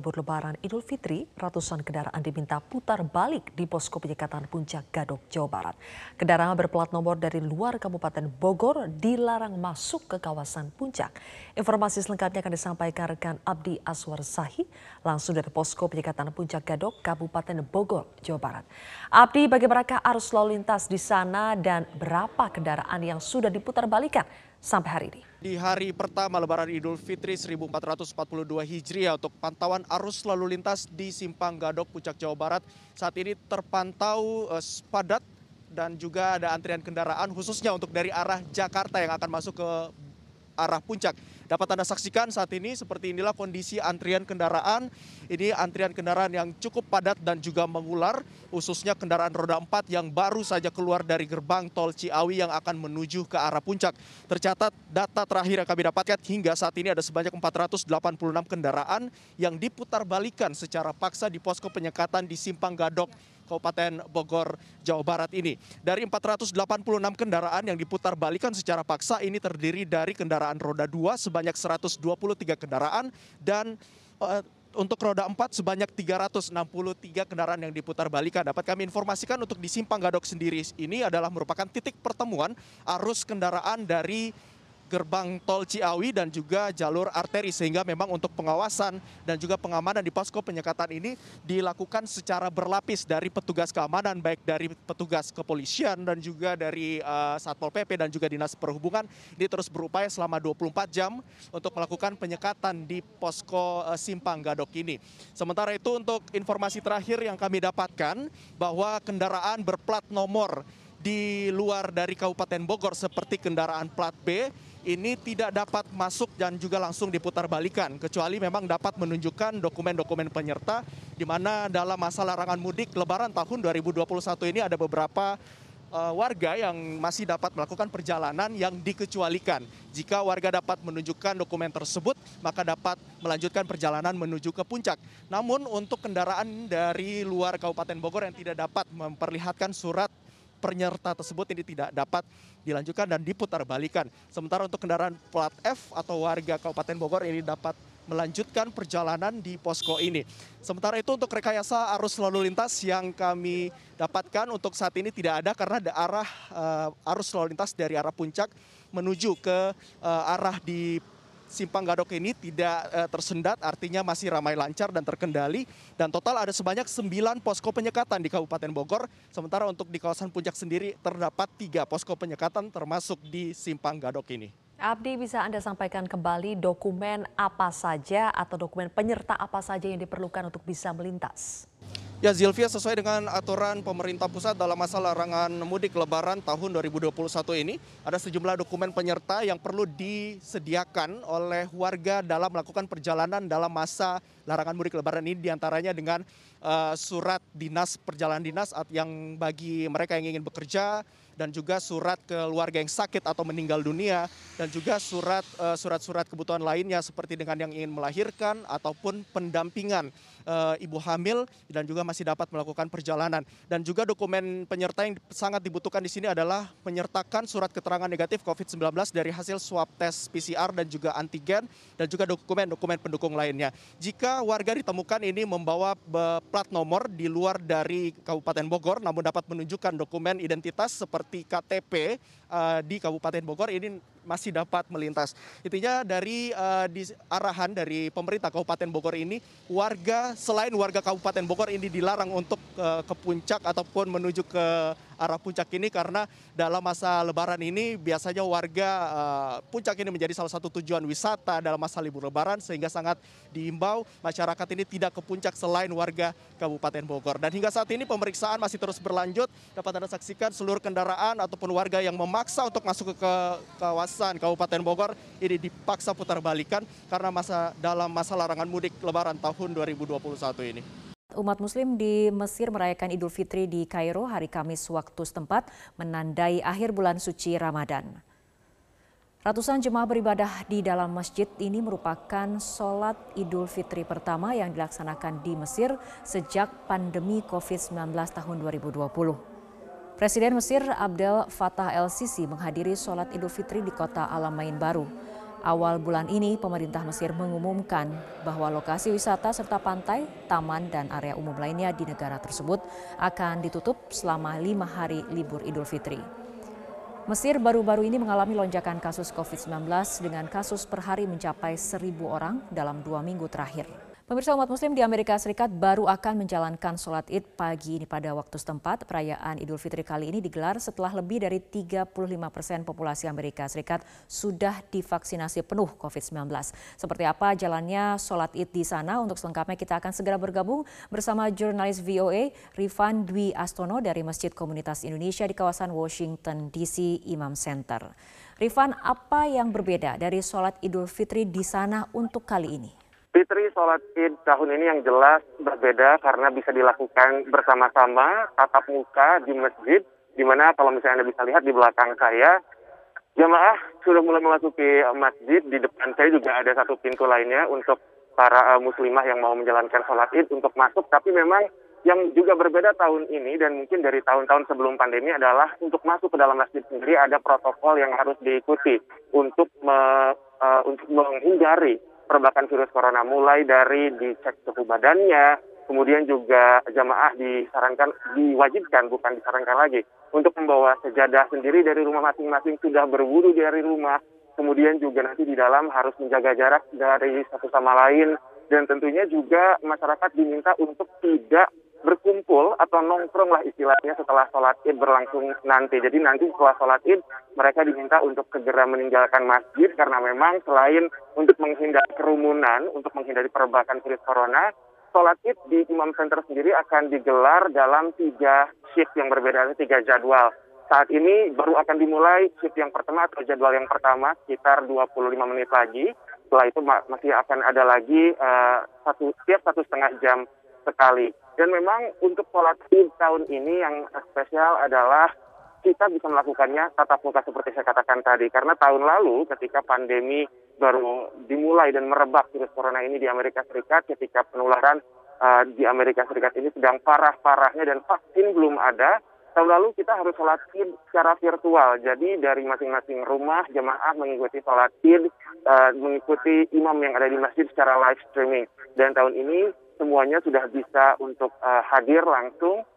libur lebaran Idul Fitri, ratusan kendaraan diminta putar balik di posko penyekatan Puncak Gadok, Jawa Barat. Kendaraan berplat nomor dari luar Kabupaten Bogor dilarang masuk ke kawasan Puncak. Informasi selengkapnya akan disampaikan rekan Abdi Aswar Sahi langsung dari posko penyekatan Puncak Gadok, Kabupaten Bogor, Jawa Barat. Abdi, bagaimanakah arus lalu lintas di sana dan berapa kendaraan yang sudah diputar balikan sampai hari ini? Di hari pertama Lebaran Idul Fitri 1442 Hijriah untuk pantauan arus lalu lintas di Simpang Gadok, Puncak Jawa Barat saat ini terpantau uh, padat dan juga ada antrian kendaraan khususnya untuk dari arah Jakarta yang akan masuk ke arah puncak. Dapat Anda saksikan saat ini seperti inilah kondisi antrian kendaraan. Ini antrian kendaraan yang cukup padat dan juga mengular, khususnya kendaraan roda 4 yang baru saja keluar dari gerbang tol Ciawi yang akan menuju ke arah puncak. Tercatat data terakhir yang kami dapatkan hingga saat ini ada sebanyak 486 kendaraan yang diputar balikan secara paksa di posko penyekatan di Simpang Gadok Kabupaten Bogor, Jawa Barat ini. Dari 486 kendaraan yang diputar balikan secara paksa ini terdiri dari kendaraan roda 2 sebanyak 123 kendaraan dan uh, untuk roda 4 sebanyak 363 kendaraan yang diputar balikan. Dapat kami informasikan untuk di Simpang Gadok sendiri ini adalah merupakan titik pertemuan arus kendaraan dari gerbang tol Ciawi dan juga jalur arteri sehingga memang untuk pengawasan dan juga pengamanan di posko penyekatan ini dilakukan secara berlapis dari petugas keamanan baik dari petugas kepolisian dan juga dari uh, Satpol PP dan juga Dinas Perhubungan ini terus berupaya selama 24 jam untuk melakukan penyekatan di posko uh, Simpang Gadok ini. Sementara itu untuk informasi terakhir yang kami dapatkan bahwa kendaraan berplat nomor di luar dari Kabupaten Bogor seperti kendaraan plat B ini tidak dapat masuk dan juga langsung diputar balikan kecuali memang dapat menunjukkan dokumen-dokumen penyerta di mana dalam masa larangan mudik lebaran tahun 2021 ini ada beberapa uh, warga yang masih dapat melakukan perjalanan yang dikecualikan. Jika warga dapat menunjukkan dokumen tersebut, maka dapat melanjutkan perjalanan menuju ke puncak. Namun untuk kendaraan dari luar Kabupaten Bogor yang tidak dapat memperlihatkan surat penyerta tersebut ini tidak dapat dilanjutkan dan diputar balikan. Sementara untuk kendaraan plat F atau warga Kabupaten Bogor ini dapat melanjutkan perjalanan di posko ini. Sementara itu untuk rekayasa arus lalu lintas yang kami dapatkan untuk saat ini tidak ada karena ada arah uh, arus lalu lintas dari arah puncak menuju ke uh, arah di Simpang Gadok ini tidak uh, tersendat, artinya masih ramai lancar dan terkendali. Dan total ada sebanyak 9 posko penyekatan di Kabupaten Bogor. Sementara untuk di kawasan puncak sendiri terdapat tiga posko penyekatan termasuk di Simpang Gadok ini. Abdi bisa Anda sampaikan kembali dokumen apa saja atau dokumen penyerta apa saja yang diperlukan untuk bisa melintas? Ya Zilvia sesuai dengan aturan pemerintah pusat dalam masa larangan mudik lebaran tahun 2021 ini ada sejumlah dokumen penyerta yang perlu disediakan oleh warga dalam melakukan perjalanan dalam masa larangan mudik lebaran ini di antaranya dengan uh, surat dinas perjalanan dinas yang bagi mereka yang ingin bekerja dan juga surat keluarga yang sakit atau meninggal dunia dan juga surat uh, surat-surat kebutuhan lainnya seperti dengan yang ingin melahirkan ataupun pendampingan uh, ibu hamil dan juga masih dapat melakukan perjalanan dan juga dokumen penyerta yang sangat dibutuhkan di sini adalah menyertakan surat keterangan negatif COVID-19 dari hasil swab tes PCR dan juga antigen dan juga dokumen-dokumen pendukung lainnya. Jika warga ditemukan ini membawa plat nomor di luar dari Kabupaten Bogor namun dapat menunjukkan dokumen identitas seperti seperti KTP uh, di Kabupaten Bogor ini masih dapat melintas. Intinya dari uh, di arahan dari pemerintah Kabupaten Bogor ini warga selain warga Kabupaten Bogor ini dilarang untuk uh, ke puncak ataupun menuju ke arah puncak ini karena dalam masa lebaran ini biasanya warga uh, puncak ini menjadi salah satu tujuan wisata dalam masa libur lebaran sehingga sangat diimbau masyarakat ini tidak ke puncak selain warga Kabupaten Bogor. Dan hingga saat ini pemeriksaan masih terus berlanjut. Dapat Anda saksikan seluruh kendaraan ataupun warga yang memaksa untuk masuk ke kawasan Kabupaten Bogor ini dipaksa putar balikan karena masa dalam masa larangan mudik lebaran tahun 2021 ini. Umat Muslim di Mesir merayakan Idul Fitri di Kairo hari Kamis waktu setempat menandai akhir bulan suci Ramadan. Ratusan jemaah beribadah di dalam masjid ini merupakan sholat Idul Fitri pertama yang dilaksanakan di Mesir sejak pandemi COVID-19 tahun 2020. Presiden Mesir Abdel Fattah El-Sisi menghadiri sholat Idul Fitri di kota Alamain Baru. Awal bulan ini, pemerintah Mesir mengumumkan bahwa lokasi wisata serta pantai, taman, dan area umum lainnya di negara tersebut akan ditutup selama lima hari libur Idul Fitri. Mesir baru-baru ini mengalami lonjakan kasus COVID-19 dengan kasus per hari mencapai seribu orang dalam dua minggu terakhir. Pemirsa umat muslim di Amerika Serikat baru akan menjalankan sholat id pagi ini pada waktu setempat. Perayaan Idul Fitri kali ini digelar setelah lebih dari 35 persen populasi Amerika Serikat sudah divaksinasi penuh COVID-19. Seperti apa jalannya sholat id di sana? Untuk selengkapnya kita akan segera bergabung bersama jurnalis VOA Rifan Dwi Astono dari Masjid Komunitas Indonesia di kawasan Washington DC Imam Center. Rifan, apa yang berbeda dari sholat Idul Fitri di sana untuk kali ini? Fitri sholat id tahun ini yang jelas berbeda karena bisa dilakukan bersama-sama tatap muka di masjid, di mana kalau misalnya Anda bisa lihat di belakang saya, jamaah sudah mulai memasuki masjid, di depan saya juga ada satu pintu lainnya untuk para uh, muslimah yang mau menjalankan sholat id untuk masuk, tapi memang yang juga berbeda tahun ini dan mungkin dari tahun-tahun sebelum pandemi adalah untuk masuk ke dalam masjid sendiri ada protokol yang harus diikuti untuk me, uh, untuk menghindari perbakan virus corona mulai dari dicek suhu badannya, kemudian juga jamaah disarankan diwajibkan bukan disarankan lagi untuk membawa sejadah sendiri dari rumah masing-masing sudah berwudu dari rumah, kemudian juga nanti di dalam harus menjaga jarak dari satu sama lain dan tentunya juga masyarakat diminta untuk tidak berkumpul atau nongkrong lah istilahnya setelah sholat id berlangsung nanti. Jadi nanti setelah sholat id mereka diminta untuk segera meninggalkan masjid karena memang selain untuk menghindari kerumunan, untuk menghindari perbakan virus corona, sholat id di Imam Center sendiri akan digelar dalam tiga shift yang berbeda, tiga jadwal. Saat ini baru akan dimulai shift yang pertama atau jadwal yang pertama sekitar 25 menit lagi. Setelah itu masih akan ada lagi uh, satu setiap satu setengah jam sekali. Dan memang untuk sholat id tahun ini yang spesial adalah kita bisa melakukannya tatap muka seperti saya katakan tadi. Karena tahun lalu ketika pandemi baru dimulai dan merebak virus corona ini di Amerika Serikat, ketika penularan uh, di Amerika Serikat ini sedang parah-parahnya dan vaksin belum ada, tahun lalu kita harus sholat id secara virtual. Jadi dari masing-masing rumah jemaah mengikuti sholat id, uh, mengikuti imam yang ada di masjid secara live streaming. Dan tahun ini semuanya sudah bisa untuk uh, hadir langsung.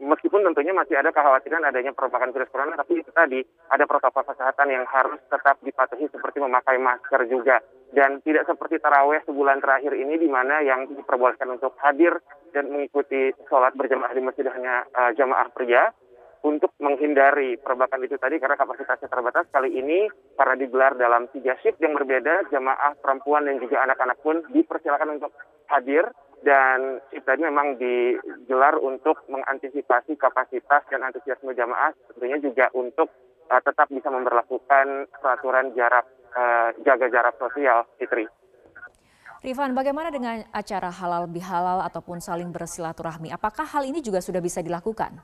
Meskipun tentunya masih ada kekhawatiran adanya perombakan virus corona, tapi itu tadi ada protokol kesehatan yang harus tetap dipatuhi seperti memakai masker juga. Dan tidak seperti taraweh sebulan terakhir ini di mana yang diperbolehkan untuk hadir dan mengikuti sholat berjamaah di masjid hanya uh, jamaah pria. Untuk menghindari perbakan itu tadi karena kapasitasnya terbatas kali ini karena digelar dalam tiga shift yang berbeda jamaah perempuan dan juga anak-anak pun dipersilakan untuk hadir dan tadi memang digelar untuk mengantisipasi kapasitas dan antusiasme jamaah tentunya juga untuk uh, tetap bisa memperlakukan peraturan jarak uh, jaga jarak sosial Fitri. Rifan, bagaimana dengan acara halal bihalal ataupun saling bersilaturahmi? Apakah hal ini juga sudah bisa dilakukan?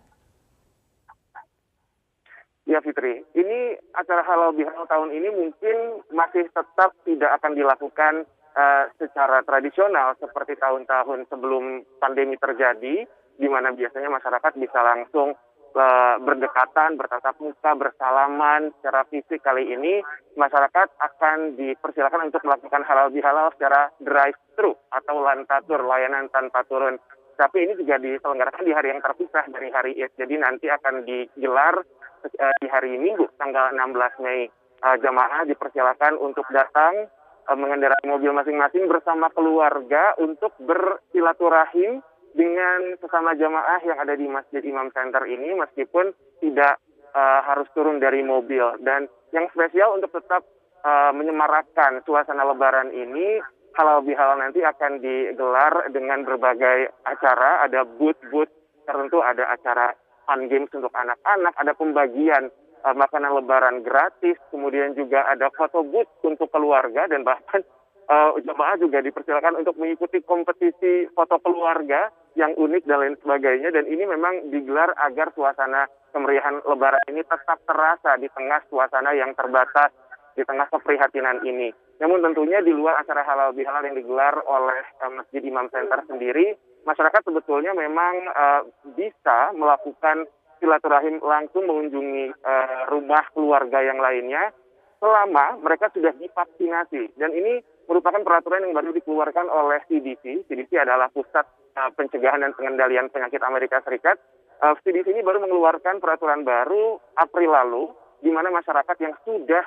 Ya Fitri, ini acara halal bihalal tahun ini mungkin masih tetap tidak akan dilakukan uh, secara tradisional seperti tahun-tahun sebelum pandemi terjadi, di mana biasanya masyarakat bisa langsung uh, berdekatan, bertatap muka, bersalaman secara fisik. Kali ini masyarakat akan dipersilakan untuk melakukan halal bihalal secara drive-thru atau lantatur, layanan tanpa turun. Tapi ini juga diselenggarakan di hari yang terpisah dari hari Id. Jadi nanti akan digelar uh, di hari Minggu tanggal 16 Mei. Uh, jamaah dipersilakan untuk datang mengendarai mobil masing-masing bersama keluarga untuk bersilaturahim dengan sesama jamaah yang ada di Masjid Imam Center ini meskipun tidak uh, harus turun dari mobil. Dan yang spesial untuk tetap uh, menyemarakkan suasana lebaran ini halal bihalal nanti akan digelar dengan berbagai acara, ada booth-booth tertentu, ada acara fun games untuk anak-anak, ada pembagian makanan lebaran gratis, kemudian juga ada foto booth untuk keluarga dan bahkan uh, jemaah juga dipersilakan untuk mengikuti kompetisi foto keluarga yang unik dan lain sebagainya dan ini memang digelar agar suasana kemeriahan lebaran ini tetap terasa di tengah suasana yang terbatas di tengah keprihatinan ini. Namun tentunya di luar acara halal bihalal yang digelar oleh uh, Masjid Imam Center sendiri, masyarakat sebetulnya memang uh, bisa melakukan silaturahim langsung mengunjungi uh, rumah keluarga yang lainnya selama mereka sudah divaksinasi. Dan ini merupakan peraturan yang baru dikeluarkan oleh CDC. CDC adalah Pusat uh, Pencegahan dan Pengendalian Penyakit Amerika Serikat. Uh, CDC ini baru mengeluarkan peraturan baru April lalu, di mana masyarakat yang sudah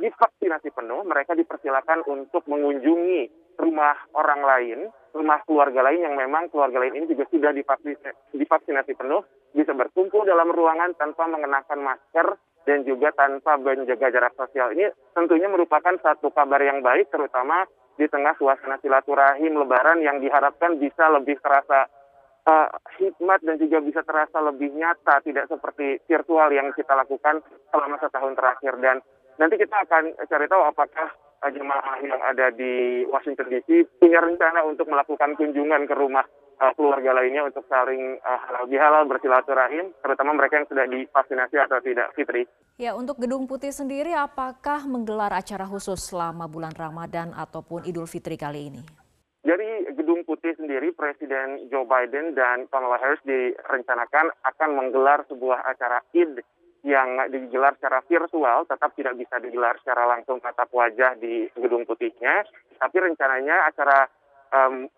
divaksinasi penuh, mereka dipersilakan untuk mengunjungi rumah orang lain, rumah keluarga lain yang memang keluarga lain ini juga sudah divaksinasi penuh, bisa berkumpul dalam ruangan tanpa mengenakan masker dan juga tanpa menjaga jarak sosial. Ini tentunya merupakan satu kabar yang baik, terutama di tengah suasana silaturahim lebaran yang diharapkan bisa lebih terasa uh, hikmat dan juga bisa terasa lebih nyata, tidak seperti virtual yang kita lakukan selama setahun terakhir. Dan Nanti kita akan cari tahu apakah jemaah yang ada di Washington DC punya rencana untuk melakukan kunjungan ke rumah uh, keluarga lainnya untuk saling uh, halal bihalal bersilaturahim, terutama mereka yang sudah divaksinasi atau tidak, Fitri. Ya, untuk Gedung Putih sendiri, apakah menggelar acara khusus selama bulan Ramadan ataupun Idul Fitri kali ini? Dari Gedung Putih sendiri, Presiden Joe Biden dan Kamala Harris direncanakan akan menggelar sebuah acara Id yang digelar secara virtual tetap tidak bisa digelar secara langsung tatap wajah di gedung putihnya, tapi rencananya acara um,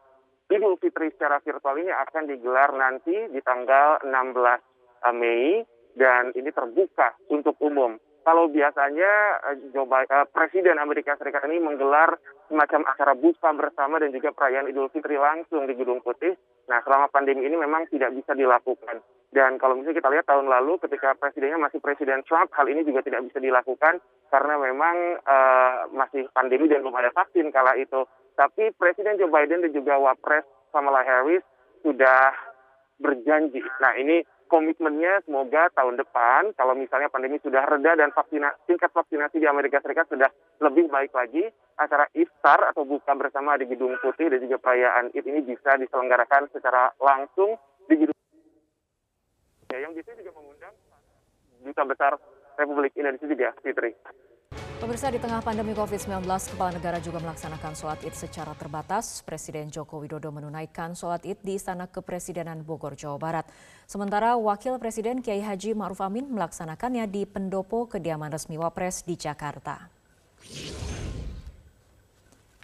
Idul Fitri secara virtual ini akan digelar nanti di tanggal 16 Mei dan ini terbuka untuk umum. Kalau biasanya Biden, uh, Presiden Amerika Serikat ini menggelar semacam acara buka bersama dan juga perayaan Idul Fitri langsung di Gedung Putih. Nah, selama pandemi ini memang tidak bisa dilakukan. Dan kalau misalnya kita lihat tahun lalu ketika presidennya masih Presiden Trump, hal ini juga tidak bisa dilakukan karena memang uh, masih pandemi dan belum ada vaksin kala itu. Tapi Presiden Joe Biden dan juga Wapres Kamala Harris sudah berjanji. Nah ini komitmennya semoga tahun depan kalau misalnya pandemi sudah reda dan vaksina, tingkat vaksinasi di Amerika Serikat sudah lebih baik lagi, acara iftar atau buka bersama di Gedung Putih dan juga perayaan Id ini bisa diselenggarakan secara langsung di Gedung Ya, yang sini juga mengundang Duta Besar Republik Indonesia juga, Fitri. Pemirsa di tengah pandemi COVID-19, Kepala Negara juga melaksanakan sholat id secara terbatas. Presiden Joko Widodo menunaikan sholat id di Istana Kepresidenan Bogor, Jawa Barat. Sementara Wakil Presiden Kiai Haji Ma'ruf Amin melaksanakannya di pendopo kediaman resmi Wapres di Jakarta.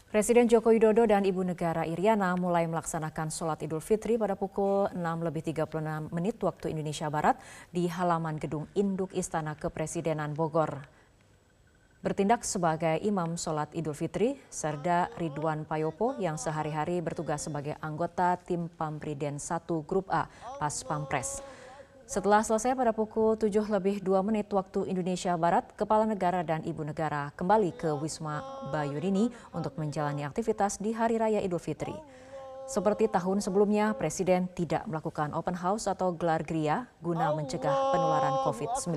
Presiden Joko Widodo dan Ibu Negara Iriana mulai melaksanakan sholat Idul Fitri pada pukul 6 lebih 36 menit waktu Indonesia Barat di halaman gedung Induk Istana Kepresidenan Bogor. Bertindak sebagai imam sholat Idul Fitri, Serda Ridwan Payopo yang sehari-hari bertugas sebagai anggota tim Pampriden 1 Grup A Pas Pampres. Setelah selesai pada pukul 7 lebih 2 menit waktu Indonesia Barat, Kepala Negara dan Ibu Negara kembali ke Wisma Bayudini untuk menjalani aktivitas di Hari Raya Idul Fitri. Seperti tahun sebelumnya, Presiden tidak melakukan open house atau gelar gria guna mencegah penularan COVID-19.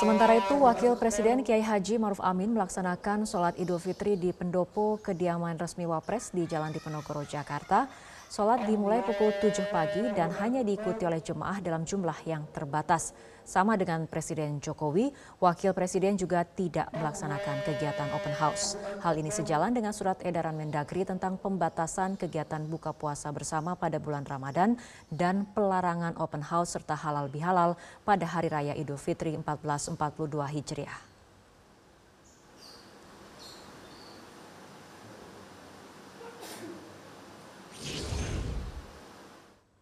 Sementara itu, Wakil Presiden Kiai Haji Maruf Amin melaksanakan sholat Idul Fitri di pendopo kediaman resmi Wapres di Jalan Diponegoro, Jakarta Sholat dimulai pukul 7 pagi dan hanya diikuti oleh jemaah dalam jumlah yang terbatas. Sama dengan Presiden Jokowi, Wakil Presiden juga tidak melaksanakan kegiatan open house. Hal ini sejalan dengan surat edaran Mendagri tentang pembatasan kegiatan buka puasa bersama pada bulan Ramadan dan pelarangan open house serta halal bihalal pada Hari Raya Idul Fitri 1442 Hijriah.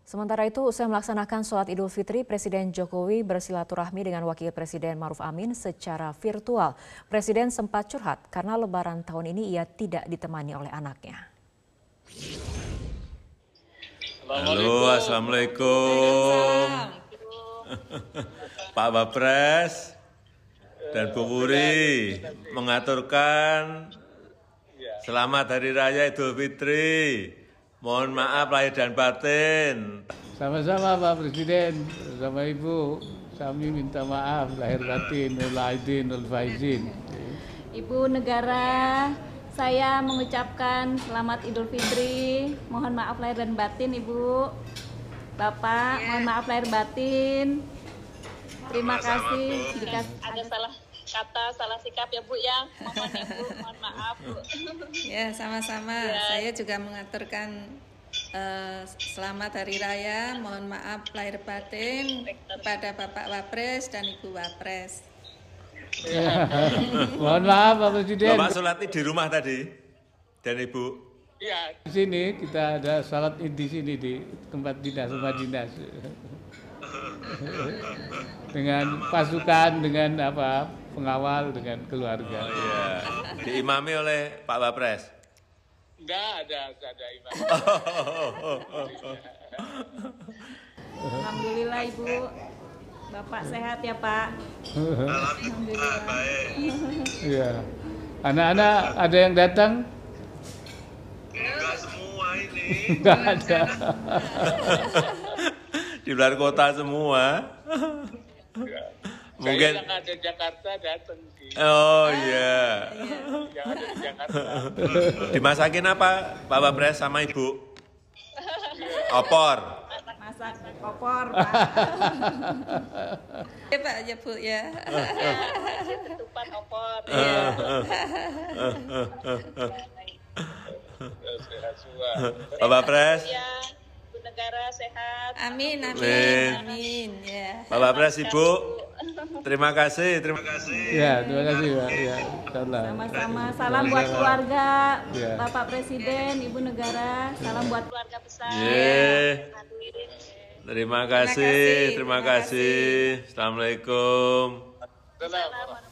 Sementara itu, usai melaksanakan sholat Idul Fitri, Presiden Jokowi bersilaturahmi dengan Wakil Presiden Maruf Amin secara virtual. Presiden sempat curhat karena lebaran tahun ini ia tidak ditemani oleh anaknya. Halo, Assalamualaikum. Pak Wapres dan Bu Wuri mengaturkan selamat Hari Raya Idul Fitri. Mohon maaf lahir dan batin. Sama-sama Pak Presiden, sama Ibu. Kami minta maaf lahir batin, nul aidin, nul faizin. Ibu negara, saya mengucapkan selamat Idul Fitri. Mohon maaf lahir dan batin, Ibu. Bapak, mohon maaf lahir batin. Terima kasih. Jika ada salah kata salah sikap ya Bu ya mohon mohon maaf Bu ya sama-sama ya. saya juga mengaturkan eh, selamat Hari Raya. Mohon maaf lahir batin kepada Bapak Wapres dan Ibu Wapres. Mohon maaf Pak Presiden. Bapak Sulati di rumah tadi dan Ibu. Di sini kita ada salat id di sini di tempat dinas rumah dinas. dengan pasukan, dengan apa pengawal, dengan keluarga. Ya, diimami oleh Pak Wapres. Enggak ada, enggak ada imam. Alhamdulillah Ibu. Bapak sehat ya Pak. Alhamdulillah baik. Iya. Anak-anak ada yang datang? Enggak semua ini. Enggak ada. Di luar kota semua. Mungkin. Saya yang ada di Jakarta datang sih. Oh iya. Yang ada di Jakarta. Dimasakin apa Pak Wapres sama Ibu? Opor. Masak opor Pak. Ya Pak, ya Bu ya. ketupat opor. Iya. Pak. Ya, Bu Negara sehat. Amin, Amin. amin, amin. Ya. Pak Wapres Ibu. Terima kasih, terima kasih. Ya, terima kasih Pak. Ya. Sama-sama. Salam buat keluarga Ya. Bapak Presiden, Ibu Negara. Salam buat Keluarga besar. Ye. Hadirin. Terima kasih, terima kasih. Assalamualaikum. Salam.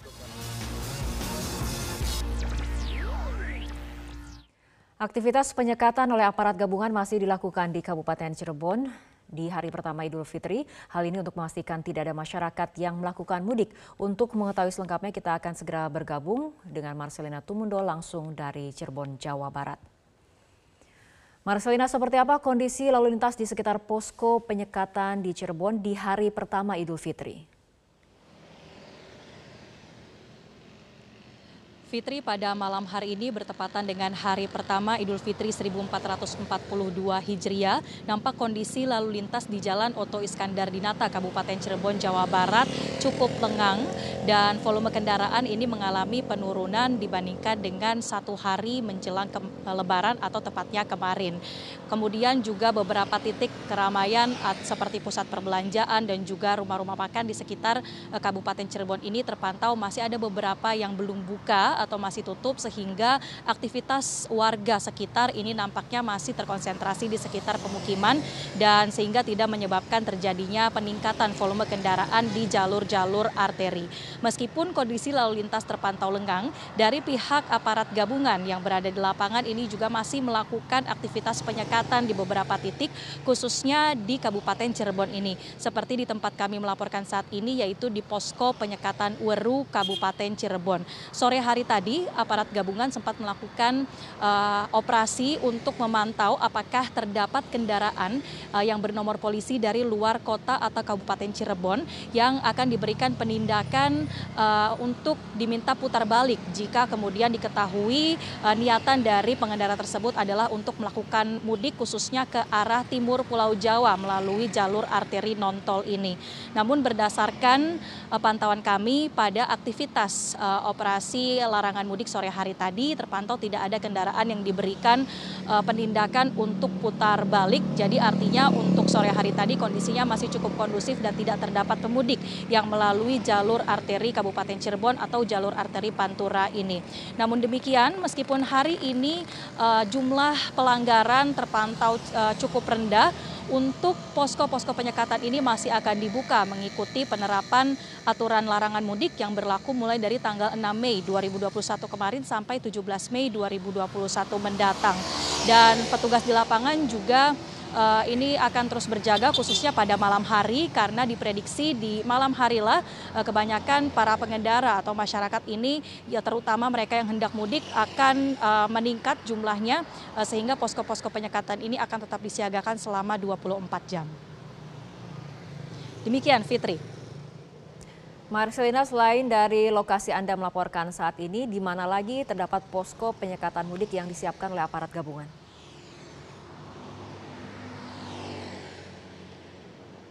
Aktivitas penyekatan oleh aparat gabungan masih dilakukan di Kabupaten Cirebon di hari pertama Idul Fitri. Hal ini untuk memastikan tidak ada masyarakat yang melakukan mudik. Untuk mengetahui selengkapnya kita akan segera bergabung dengan Marcelina Tumundo langsung dari Cirebon, Jawa Barat. Marcelina, seperti apa kondisi lalu lintas di sekitar posko penyekatan di Cirebon di hari pertama Idul Fitri? Fitri pada malam hari ini bertepatan dengan hari pertama Idul Fitri 1442 Hijriah. Nampak kondisi lalu lintas di Jalan Oto Iskandar Dinata, Kabupaten Cirebon, Jawa Barat cukup lengang dan volume kendaraan ini mengalami penurunan dibandingkan dengan satu hari menjelang Lebaran atau tepatnya kemarin. Kemudian juga beberapa titik keramaian seperti pusat perbelanjaan dan juga rumah-rumah makan di sekitar eh, Kabupaten Cirebon ini terpantau masih ada beberapa yang belum buka atau masih tutup sehingga aktivitas warga sekitar ini nampaknya masih terkonsentrasi di sekitar pemukiman dan sehingga tidak menyebabkan terjadinya peningkatan volume kendaraan di jalur-jalur arteri. Meskipun kondisi lalu lintas terpantau lengang, dari pihak aparat gabungan yang berada di lapangan ini juga masih melakukan aktivitas penyekatan di beberapa titik khususnya di Kabupaten Cirebon ini. Seperti di tempat kami melaporkan saat ini yaitu di posko penyekatan Weru Kabupaten Cirebon. Sore hari tadi aparat gabungan sempat melakukan uh, operasi untuk memantau apakah terdapat kendaraan uh, yang bernomor polisi dari luar kota atau Kabupaten Cirebon yang akan diberikan penindakan uh, untuk diminta putar balik jika kemudian diketahui niatan dari pengendara tersebut adalah untuk melakukan mudik khususnya ke arah timur Pulau Jawa melalui jalur arteri non-tol ini. Namun berdasarkan pantauan kami pada aktivitas operasi larangan mudik sore hari tadi terpantau tidak ada kendaraan yang diberikan uh, penindakan untuk putar balik. Jadi artinya untuk sore hari tadi kondisinya masih cukup kondusif dan tidak terdapat pemudik yang melalui jalur arteri Kabupaten Cirebon atau jalur arteri Pantura ini. Namun demikian meskipun hari ini uh, jumlah pelanggaran terpantau uh, cukup rendah untuk posko-posko penyekatan ini masih akan dibuka mengikuti penerapan aturan larangan mudik yang berlaku mulai dari tanggal 6 Mei 2021 kemarin sampai 17 Mei 2021 mendatang. Dan petugas di lapangan juga uh, ini akan terus berjaga khususnya pada malam hari karena diprediksi di malam harilah uh, kebanyakan para pengendara atau masyarakat ini ya terutama mereka yang hendak mudik akan uh, meningkat jumlahnya sehingga posko-posko penyekatan ini akan tetap disiagakan selama 24 jam. Demikian Fitri. Marcelina, selain dari lokasi Anda melaporkan saat ini, di mana lagi terdapat posko penyekatan mudik yang disiapkan oleh aparat gabungan?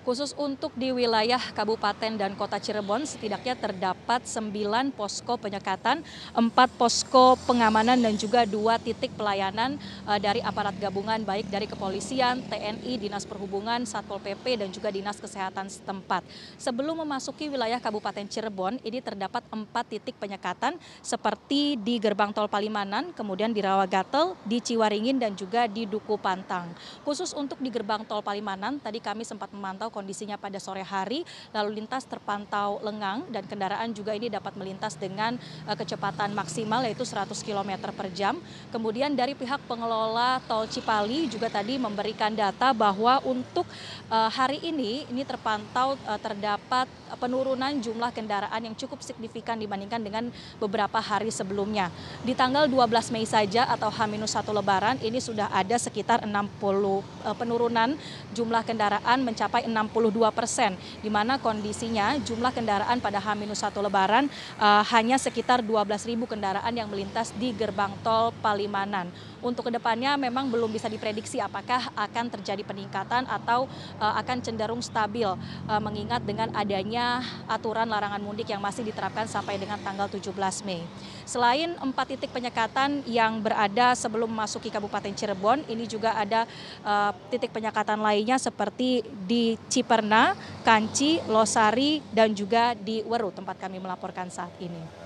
Khusus untuk di wilayah Kabupaten dan Kota Cirebon, setidaknya terdapat 9 posko penyekatan, 4 posko pengamanan dan juga dua titik pelayanan uh, dari aparat gabungan baik dari kepolisian, TNI, Dinas Perhubungan, Satpol PP dan juga Dinas Kesehatan setempat. Sebelum memasuki wilayah Kabupaten Cirebon, ini terdapat 4 titik penyekatan seperti di Gerbang Tol Palimanan, kemudian di Rawagatel, di Ciwaringin dan juga di Duku Pantang. Khusus untuk di Gerbang Tol Palimanan, tadi kami sempat memantau kondisinya pada sore hari, lalu lintas terpantau lengang dan kendaraan juga ini dapat melintas dengan uh, kecepatan maksimal yaitu 100 km per jam. Kemudian dari pihak pengelola tol Cipali juga tadi memberikan data bahwa untuk uh, hari ini ini terpantau uh, terdapat penurunan jumlah kendaraan yang cukup signifikan dibandingkan dengan beberapa hari sebelumnya. Di tanggal 12 Mei saja atau H-1 Lebaran ini sudah ada sekitar 60 uh, penurunan jumlah kendaraan mencapai 62 persen, di mana kondisinya jumlah kendaraan pada H-1 Lebaran uh, hanya sekitar 12 ribu kendaraan yang melintas di gerbang tol Palimanan. Untuk ke depannya memang belum bisa diprediksi apakah akan terjadi peningkatan atau uh, akan cenderung stabil, uh, mengingat dengan adanya aturan larangan mudik yang masih diterapkan sampai dengan tanggal 17 Mei. Selain empat titik penyekatan yang berada sebelum memasuki Kabupaten Cirebon, ini juga ada uh, titik penyekatan lainnya seperti di Ciperna, Kanci, Losari, dan juga di Weru tempat kami melaporkan saat ini.